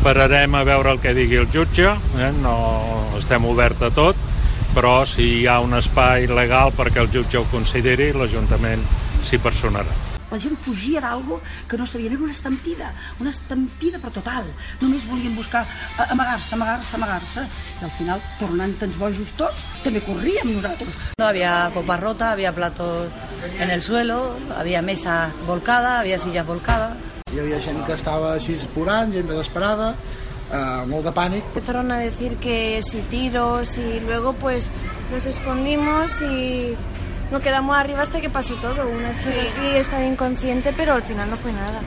Esperarem a veure el que digui el jutge, eh? no estem oberts a tot, però si hi ha un espai legal perquè el jutge ho consideri, l'Ajuntament s'hi personarà. La gent fugia d'algo que no sabien, era una estampida, una estampida però total. Només volien buscar amagar-se, amagar-se, amagar-se. I al final, tornant-nos bojos tots, també corríem nosaltres. No había copa rota, había platos en el suelo, había mesa volcada, había sillas volcadas. Hi havia gent que estava així plorant, gent desesperada, eh, molt de pànic. Empezaron a decir que si tiros y luego pues nos escondimos y nos quedamos arriba hasta que pasó todo. Una chica aquí estaba inconsciente pero al final no fue nada.